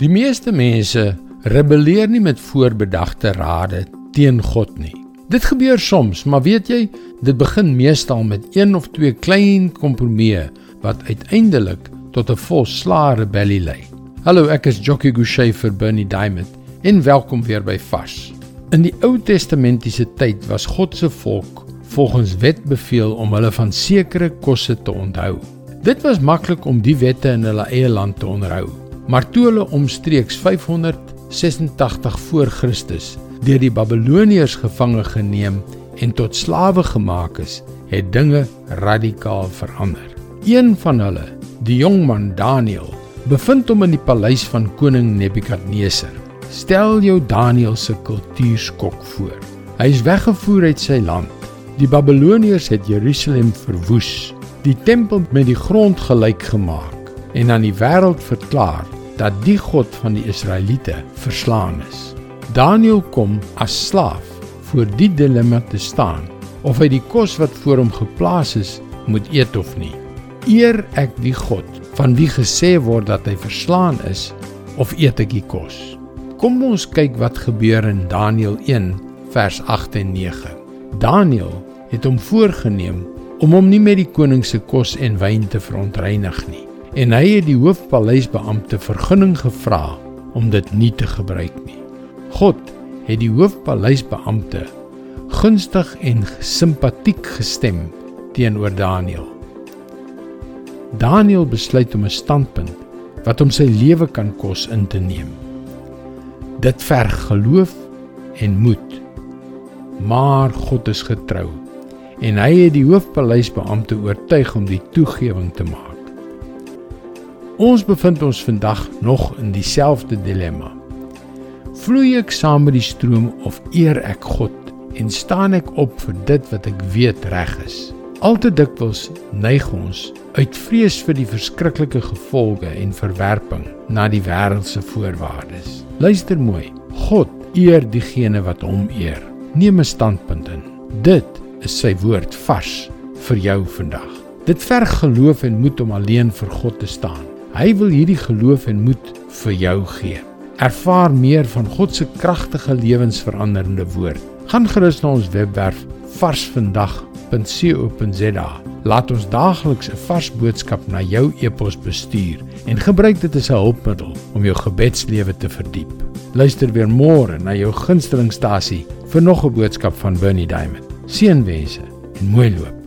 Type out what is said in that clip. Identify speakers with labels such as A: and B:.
A: Die meeste mense rebelleer nie met voorbedagte rade teen God nie. Dit gebeur soms, maar weet jy, dit begin meestal met een of twee klein kompromieë wat uiteindelik tot 'n volslae rebellie lei. Hallo, ek is Jockey Gouchee vir Bernie Diamond en welkom weer by Vars. In die Ou Testamentiese tyd was God se volk volgens wet beveel om hulle van sekere kosse te onthou. Dit was maklik om die wette in hulle eie land te onderhou. Maar toe hulle omstreeks 586 voor Christus deur die Babiloniërs gevange geneem en tot slawe gemaak is, het dinge radikaal verander. Een van hulle, die jong man Daniël, bevind hom in die paleis van koning Nebukadneser. Stel jou Daniël se kultuurskok voor. Hy is weggevoer uit sy land. Die Babiloniërs het Jerusalem verwoes, die tempel met die grond gelyk gemaak en aan die wêreld verklaar dat die God van die Israeliete verslaan is. Daniël kom as slaaf voor die dilemma te staan of hy die kos wat voor hom geplaas is moet eet of nie. Eer ek die God van wie gesê word dat hy verslaan is of eet ek die kos? Kom ons kyk wat gebeur in Daniël 1 vers 8 en 9. Daniël het hom voorgenem om hom nie met die koning se kos en wyn te verontreinig nie en hy het die hoofpaleisbeampte vergunning gevra om dit nie te gebruik nie. God het die hoofpaleisbeampte gunstig en simpatiek gestem teenoor Daniël. Daniël besluit om 'n standpunt wat hom sy lewe kan kos in te neem. Dit verg geloof en moed. Maar God is getrou en hy het die hoofpaleisbeampte oortuig om die toegewing te maak. Ons bevind ons vandag nog in dieselfde dilemma. Vloei ek saam met die stroom of eer ek God en staan ek op vir dit wat ek weet reg is? Al te dikwels neig ons uit vrees vir die verskriklike gevolge en verwerping na die wêreldse voorwaardes. Luister mooi. God eer diegene wat hom eer. Neem 'n standpunt in. Dit is sy woord vars vir jou vandag. Dit verg geloof en moed om alleen vir God te staan. Hy wil hierdie geloof en moed vir jou gee. Ervaar meer van God se kragtige lewensveranderende woord. Gaan gerus na ons webwerf varsvandag.co.za. Laat ons daagliks 'n vars boodskap na jou e-pos bestuur en gebruik dit as 'n hulpmiddel om jou gebedslewe te verdiep. Luister weer môre na jou gunstelingstasie vir nog 'n boodskap van Bernie Diamond. Seënwense en mooi loop.